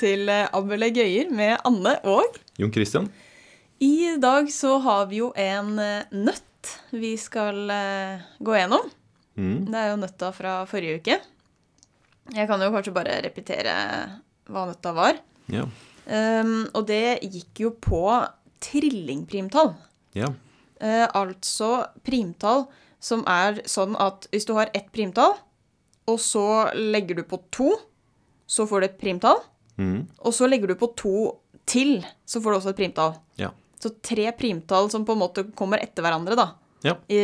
til Abele Gøyer med Anne og Jon Christian? I dag så har vi jo en eh, nøtt vi skal eh, gå gjennom. Mm. Det er jo nøtta fra forrige uke. Jeg kan jo kanskje bare repetere hva nøtta var. Ja. Um, og det gikk jo på trillingprimtall. ja. Uh, altså primtall som er sånn at hvis du har ett primtall, og så legger du på to, så får du et primtall. Mm. Og så legger du på to til, så får du også et primtall. Ja. Så tre primtall som på en måte kommer etter hverandre, da, Ja. i,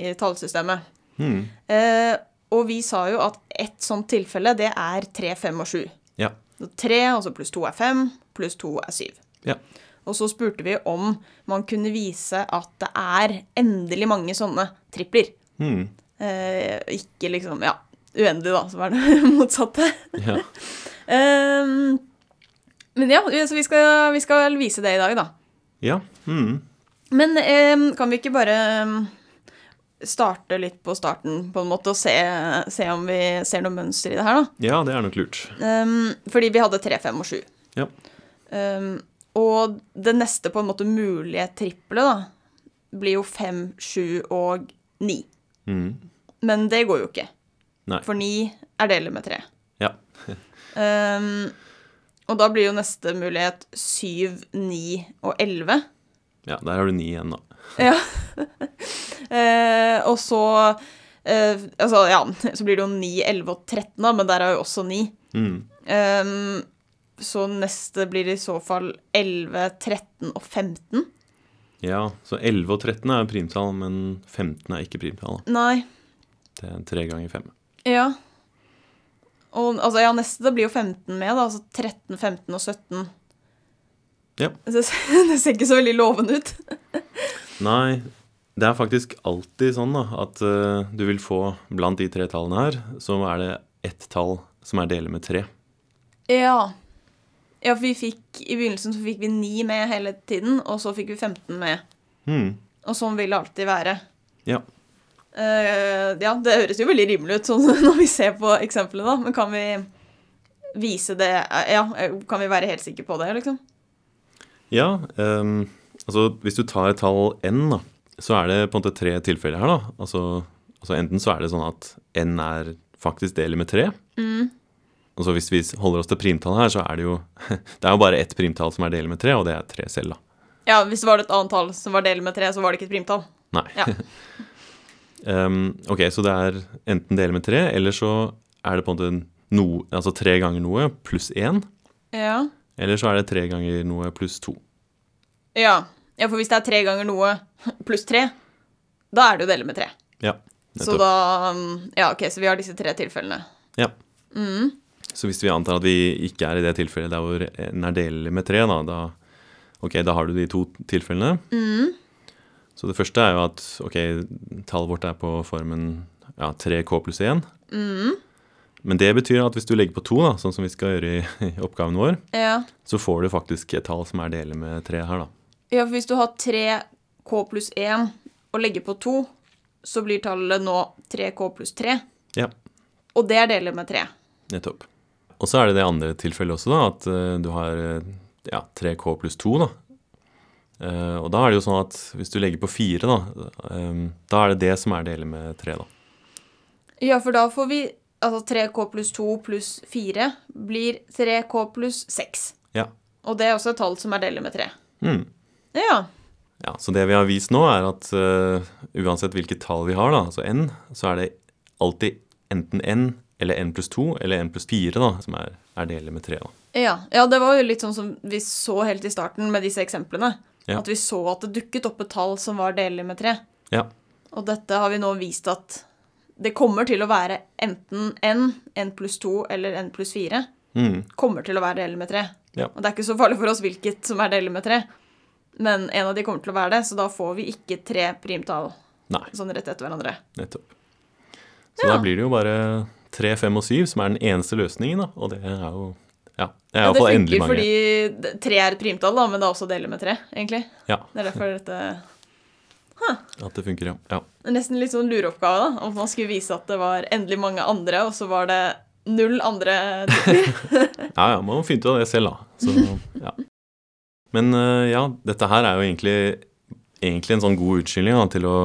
i tallsystemet. Mm. Eh, og vi sa jo at ett sånt tilfelle, det er tre, fem og sju. Ja. Så tre, og så pluss to er fem, pluss to er syv. Ja. Og så spurte vi om man kunne vise at det er endelig mange sånne tripler. Mm. Eh, ikke liksom, ja, uendelig da, som er det motsatte. Ja. Ehm, men ja, så vi skal, vi skal vise det i dag, da. ja. Mm. Men um, kan vi ikke bare ehm, starte litt på starten, på en måte, og se, se om vi ser noe mønster i det her, da? ja, det er nok lurt. Um, fordi vi hadde tre, fem og sju. Ja. Og det neste på en måte mulige trippelet, da, blir jo fem, sju og ni. Mm. Men det går jo ikke. Nei. For ni er deler med tre. Ja. Ehm, og da blir jo neste mulighet syv, ni og elleve. ja, der har du 9 igjen, da. Ja. uh, og så uh, Altså, ja, så blir det jo 9, 11 og 13, da, men der er jo også 9. Mm. Um, så neste blir i så fall 11, 13 og 15. Ja, så 11 og 13 er primtall, men 15 er ikke primtall. Nei. Det er tre ganger fem. Ja. Og altså, ja, neste blir jo 15 med, da. Altså 13, 15 og 17. Ja. Det, det ser ikke så veldig lovende ut. Nei, det er faktisk alltid sånn da, at uh, du vil få blant de tre tallene her, så er det ett tall som er delt med tre. Ja. Ja, for vi fikk I begynnelsen så fikk vi 9 med hele tiden, og så fikk vi 15 med. Mm. Og sånn vil det alltid være. Ja. Eh, ja, det høres jo veldig rimelig ut sånn når vi ser på eksemplene, da. Men kan vi vise det Ja, kan vi være helt sikre på det, liksom? Ja, Um, altså hvis du tar et tall n, da, så er det på en måte tre tilfeller her, da. Altså, altså enten så er det sånn at n er faktisk delt med tre. Og Altså hvis vi holder oss til primtallet her, så er det jo Det er jo bare ett primtall som er delt med tre, og det er tre selv, da. Ja, hvis det var et annet tall som var delt med tre, så var det ikke et primtall. Nei. Ja. Ehm, ok, så det er enten deler med tre, eller så er det på en måte no, altså tre ganger noe pluss én. Ja. Eller så er det tre ganger noe pluss to. ja. Ja, for hvis det er tre ganger noe pluss tre, da er det jo dele med tre. Ja, Så nettopp. da um, Ja, OK, så vi har disse tre tilfellene. Ja. Så hvis vi antar at vi ikke er i det tilfellet der hvor en er deler med tre, da, da Ok, da har du de to tilfellene. Så det første er jo at ok, tallet vårt er på formen ja, 3K pluss 1. Men det betyr at hvis du legger på 2, da, sånn som vi skal gjøre i, i oppgaven vår, Ja. så får du faktisk et tall som er delt med 3 her, da. ja, for hvis du har 3K pluss 1 og legger på 2, så blir tallet nå 3K pluss 3. Ja, Og det er delt med 3. nettopp. Og så er det det andre tilfellet også, da, at eh, du har eh, ja, 3K pluss 2, da. Eh, og da er det jo sånn at hvis du legger på 4, da, um, da er det det som er deler med 3, da. Ja, for da får vi Altså 3K pluss 2 pluss 4 blir 3K pluss 6. Ja. Og det er også et tall som er delt med 3. Mm. Ja. Ja, så det vi har vist nå er at uh, uansett hvilket tall vi har, da, altså n, så er det alltid enten n eller n pluss 2 eller n pluss 4 da, som er, er deler med 3. Da. Ja. ja, det var jo litt sånn som vi så helt i starten med disse eksemplene. Ja. At vi så at det dukket opp et tall som var delelig med 3. Ja, Og dette har vi nå vist at det kommer til å være enten n, n pluss 2 eller n pluss 4. mm. Kommer til å være delelig med 3. Ja. Og det er ikke så farlig for oss hvilket som er delelig med 3. Men en av de kommer til å være det, så da får vi ikke tre primtall Nei, sånn rett etter hverandre. nettopp. Så Ja. da blir det jo bare 3, 5 og 7 som er den eneste løsningen, da. Og det er jo Ja, det er Ja, det endelig funker mange. fordi tre er et primtall, da, men det er også deler med tre, egentlig. Ja, Det er derfor dette at det funker, ja. ja. Nesten litt sånn lureoppgave, da. Om man skulle vise at det var endelig mange andre, og så var det null andre. Ja, ja, man må finne ut av det selv, da. Så, ja. Men eh, ja, dette her er jo egentlig, egentlig en sånn god utskilling da, til å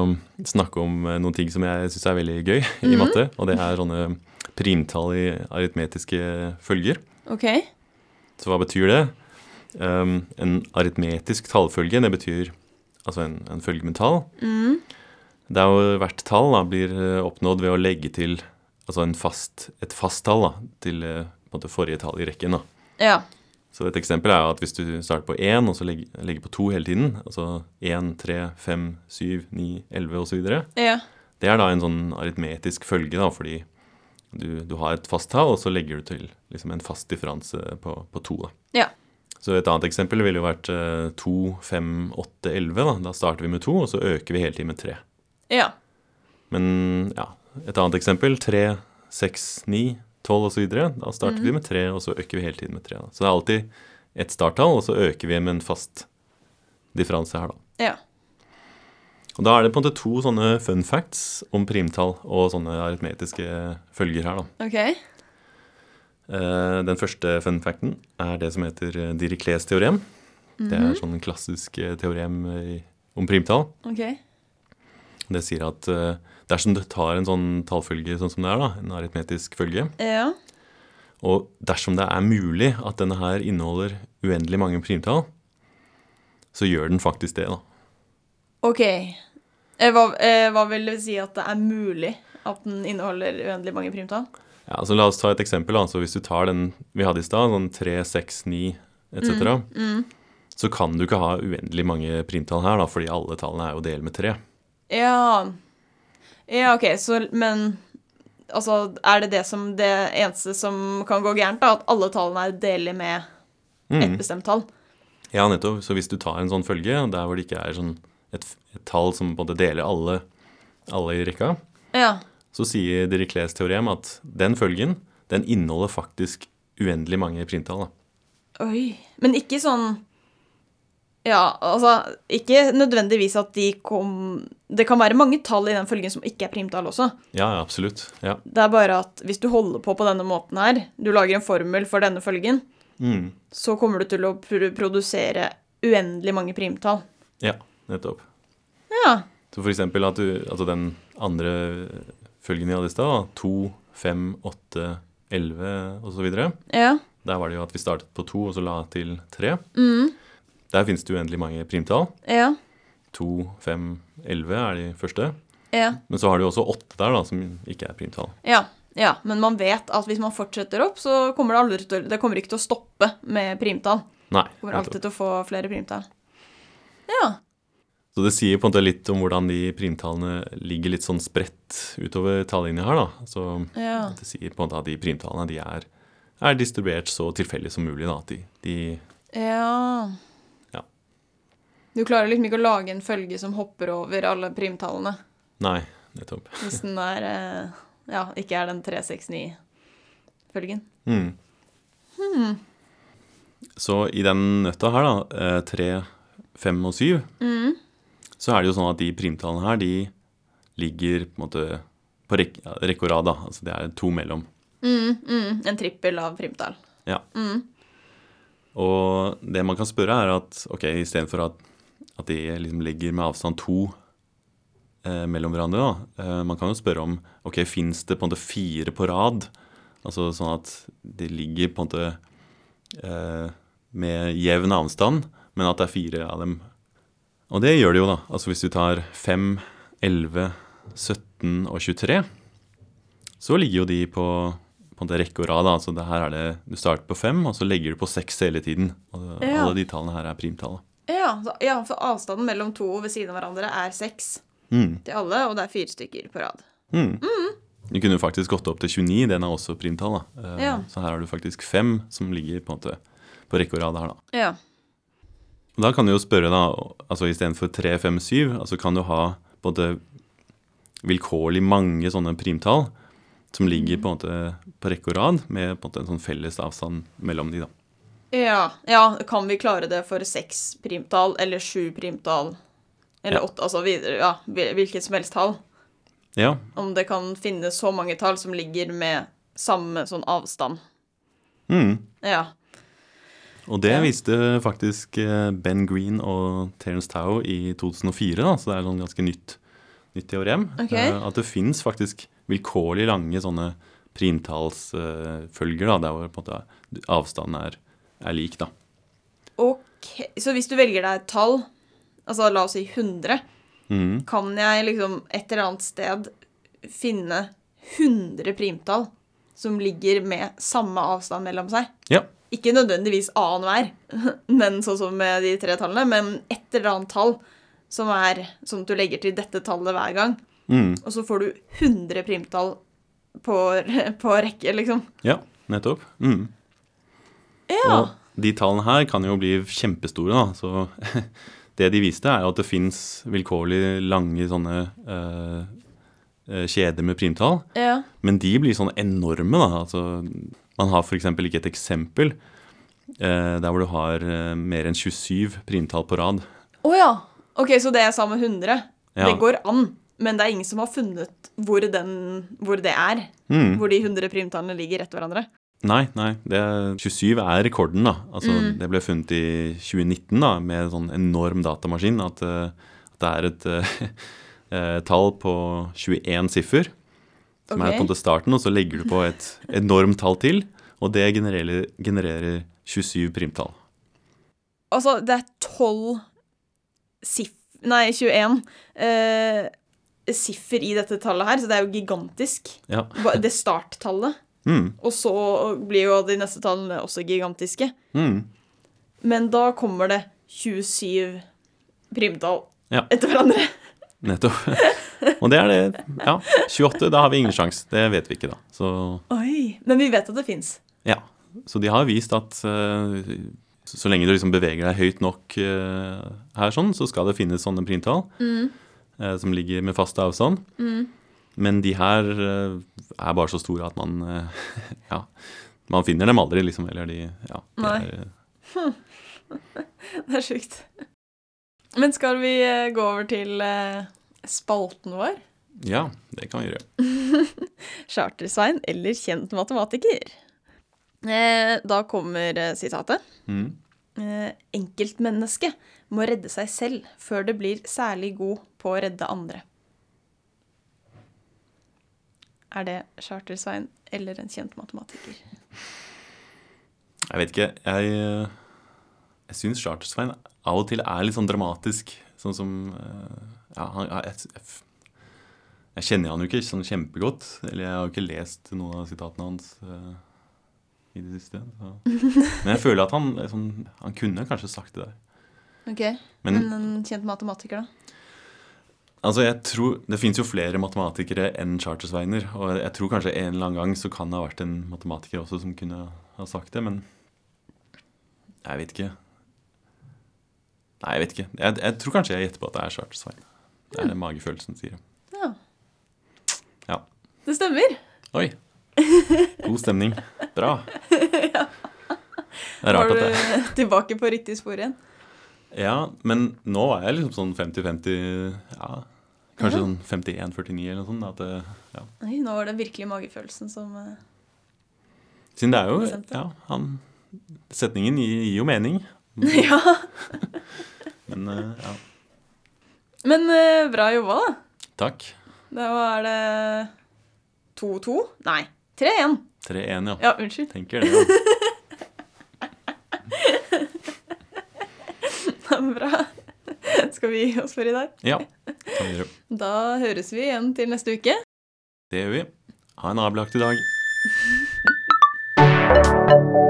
snakke om eh, noen ting som jeg syns er veldig gøy i matte, og det er sånne primtall i aritmetiske følger. OK. Så hva betyr det? Um, en aritmetisk tallfølge, det betyr altså en, en følge med tall. Det er jo hvert tall da, blir eh, oppnådd ved å legge til altså en fast, et fast tall da, til eh, måte forrige tall i rekken. da. Ja. Så et eksempel er at hvis du starter på 1 og så legger, legger på 2 hele tiden, altså 1, 3, 5, 7, 9, 11 osv., Ja. det er da en sånn aritmetisk følge, da, fordi du, du har et fast tall, og så legger du til liksom en fast differanse på, på to. Ja. Så et annet eksempel ville jo vært to, 2, 5, 8, 11. Da. da starter vi med 2, og så øker vi hele tiden med 3. Ja. Men ja, et annet eksempel 3, 6, 9, 12 osv. Da starter vi med 3, og så øker vi hele tiden med 3. Da. Så det er alltid et starttall, og så øker vi med en fast differanse her, da. Ja. Og da er det på en måte to sånne fun facts om primtall og sånne aritmetiske følger her, da. OK. Eh, Den første fun facten er det som heter Diriclés teorem. Mm teorem. Det er sånn klassisk eh, teorem om primtall. OK. Det sier at eh, dersom du tar en sånn tallfølge sånn som det er, da, en aritmetisk følge, Ja. og dersom det er mulig at denne her inneholder uendelig mange primtall, så gjør den faktisk det, da. OK. Eh, Hva, eh, hva vil det si at det er mulig at den inneholder uendelig mange primtall? Ja, altså La oss ta et eksempel. Altså Hvis du tar den vi hadde i stad, sånn 3, 6, 9 etc., så kan du ikke ha uendelig mange primtall her, da, fordi alle tallene er jo del med 3. Ja. Ja, OK, så Men altså, er det det som det eneste som kan gå gærent, da? At alle tallene er delige med et bestemt tall? Ja, nettopp. Så hvis du tar en sånn følge, der hvor det ikke er sånn et, et tall som på en måte deler alle, alle i rekka, Ja. så sier Dirichles teorem at den følgen, den inneholder faktisk uendelig mange primtall. da. Oi. Men ikke sånn Ja, altså Ikke nødvendigvis at de kom Det kan være mange tall i den følgen som ikke er primtall også. Ja, ja, absolutt. Ja. Det er bare at hvis du holder på på denne måten her, du lager en formel for denne følgen, Mm. så kommer du til å pr produsere uendelig mange primtall. ja, nettopp. Ja. Så for eksempel at du, altså den andre følgen vi hadde i stad, 2, 5, 8, 11 osv. Ja. Der var det jo at vi startet på to, og så la til tre. Mm. Der finnes det uendelig mange primtall. Ja. 2, 5, 11 er de første. Ja. Men så har du jo også åtte der, da, som ikke er primtall. Ja. Ja, men man vet at hvis man fortsetter opp, så kommer det aldri til, det kommer ikke til å stoppe med primtall. Nei. Kommer alltid til å få flere primtall. Ja. Så det sier på en måte litt om hvordan de primtallene ligger litt sånn spredt utover tallinja her, da. Så Ja. det sier på en måte at de primtallene de er, er distribuert så tilfeldig som mulig, da. At de, de Ja. Ja. Du klarer liksom ikke å lage en følge som hopper over alle primtallene. Nei, nettopp. Hvis den er eh, Ja, ikke er den 369-følgen. Mm. Så i den nøtta her, da, 3, 5 og 7, så er det jo sånn at de primtallene her, de ligger på en måte på rek rekke og rad. Altså det er to mellom. Mm, mm, en trippel av primtall. Ja. Og det man kan spørre, er at ok, istedenfor at, at de liksom ligger med avstand to eh, mellom hverandre, da. Eh, man kan jo spørre om ok, fins det på en måte fire på rad? Altså sånn at de ligger på en måte eh, med jevn avstand, men at det er fire av dem. Og det gjør det jo, da. Altså hvis du tar 5, 11, 17 og 23, så ligger jo de på på en rekke og rad. Altså det her er det, Du starter på 5, og så legger du på 6 hele tiden. Og Ja. Alle de tallene her er primtall. Ja, ja, for avstanden mellom to ved siden av hverandre er 6 Mm. til alle, og det er fire stykker på rad. Mm. Du kunne faktisk gått opp til 29, den er også primtall. da. Eh, Ja. Så her har du faktisk fem som ligger på en måte på rekke og rad her. da. Ja. Da kan du jo spørre, da, altså istedenfor 3, 5, 7, altså kan du ha både vilkårlig mange sånne primtall som ligger på en måte på rekke og rad, med på en måte en sånn felles avstand mellom de. da. Ja, ja, kan vi klare det for seks primtall eller sju primtall? Eller Ja. åtte, altså videre, ja, hvilket som helst tall. Ja, Om det kan finnes så mange tall som ligger med samme sånn avstand. Mm. Ja. Og det viste faktisk eh, Ben Green og Terence Tao i 2004, da, så det er sånn ganske nytt, nytt teorem. Ok. Eh, At det fins faktisk vilkårlig lange sånne primtallsfølger, da, der hvor på en måte avstanden er, er lik, da. Ok, Så hvis du velger deg et tall, altså la oss si 100, mm. kan jeg liksom et eller annet sted finne 100 primtall som ligger med samme avstand mellom seg? Ja. Ikke nødvendigvis annenhver, men sånn som med de tre tallene, men et eller annet tall som er sånn at du legger til dette tallet hver gang, Mm. og så får du 100 primtall på, på rekke, liksom. Ja, nettopp. Mm. Ja. Og de tallene her kan jo bli kjempestore, da. Så det de viste, er at det fins vilkårlig lange sånne eh, kjeder med primtall. ja. Men de blir sånn enorme, da. Altså, man har f.eks. ikke et eksempel eh, der hvor du har eh, mer enn 27 primtall på rad. Å ja. Ok, så det jeg sa med 100, Ja. det går an. Men det er ingen som har funnet hvor, den, hvor det er. Mm. Hvor de 100 primtallene ligger etter hverandre. Nei, nei. Det, 27 er rekorden, da. Altså, Mm. Det ble funnet i 2019 da, med en sånn enorm datamaskin. At, eh, at det er et eh, tall på 21 siffer, som er på en måte starten, og så legger du på et enormt tall til, og det genererer, genererer 27 primtall. Altså, det er 12 siff... Nei, 21 eh, siffer i dette tallet her, så det er jo gigantisk. Ja. Det starttallet. Mm. Og så blir jo de neste tallene også gigantiske. Mm. Men da kommer det 27 primtall Ja. etter hverandre. Nettopp. Og det er det. Ja. 28, da har vi ingen sjanse. Det vet vi ikke, da. Så Oi. Men vi vet at det fins. ja. Så de har vist at uh, så lenge du liksom beveger deg høyt nok uh, her, sånn, så skal det finnes sånne primtall uh, som ligger med fast avstand. Men de her er bare så store at man Ja. Man finner dem aldri, liksom. Eller de Ja. De Nei. er, Det er sjukt. Men skal vi gå over til spalten vår? ja, det kan vi gjøre. Chartersvein eller kjent matematiker? Eh, da kommer eh, sitatet. Mm. Eh, enkeltmennesket må redde seg selv før det blir særlig god på å redde andre. Er det Chartersvein eller en kjent matematiker? Jeg vet ikke. Jeg, jeg syns Chartersvein av og til er litt sånn dramatisk. Sånn som eh, Ja, han, jeg, jeg, jeg kjenner han jo ikke sånn kjempegodt. Eller jeg har jo ikke lest noen av sitatene hans uh, i det siste. Så. Men jeg føler at han liksom, Han kunne kanskje sagt det der. Ok, Men Men en kjent matematiker, da? altså, jeg tror Det fins jo flere matematikere enn Chartersveiner. Og jeg tror kanskje en eller annen gang så kan det ha vært en matematiker også som kunne ha sagt det, men jeg vet ikke. Nei, jeg vet ikke. Jeg, jeg tror kanskje jeg gjetter på at det er Chartersvein. Det er det magefølelsen sier. Ja. Ja. Det stemmer. Oi! God stemning. Bra. Det er Var rart du at det tilbake på riktig spor igjen? Ja, men nå er jeg liksom sånn 50-50 Ja, kanskje Ja. sånn 51-49 eller noe sånt. At det, ja. Oi, nå var det virkelig magefølelsen som uh, Siden det er jo Bestemte. Ja, han Setningen gir, gir jo mening. Ja. Men eh, ja. Men eh, bra jobba, da. Takk. Da er det 2-2? Nei, 3-1. 3-1, ja. Ja, unnskyld. Tenker det. Ja. Bra. Skal vi gi oss for i dag? ja. Kan vi gjøre. Da høres vi igjen til neste uke. Det gjør vi. Ha en avlagt dag.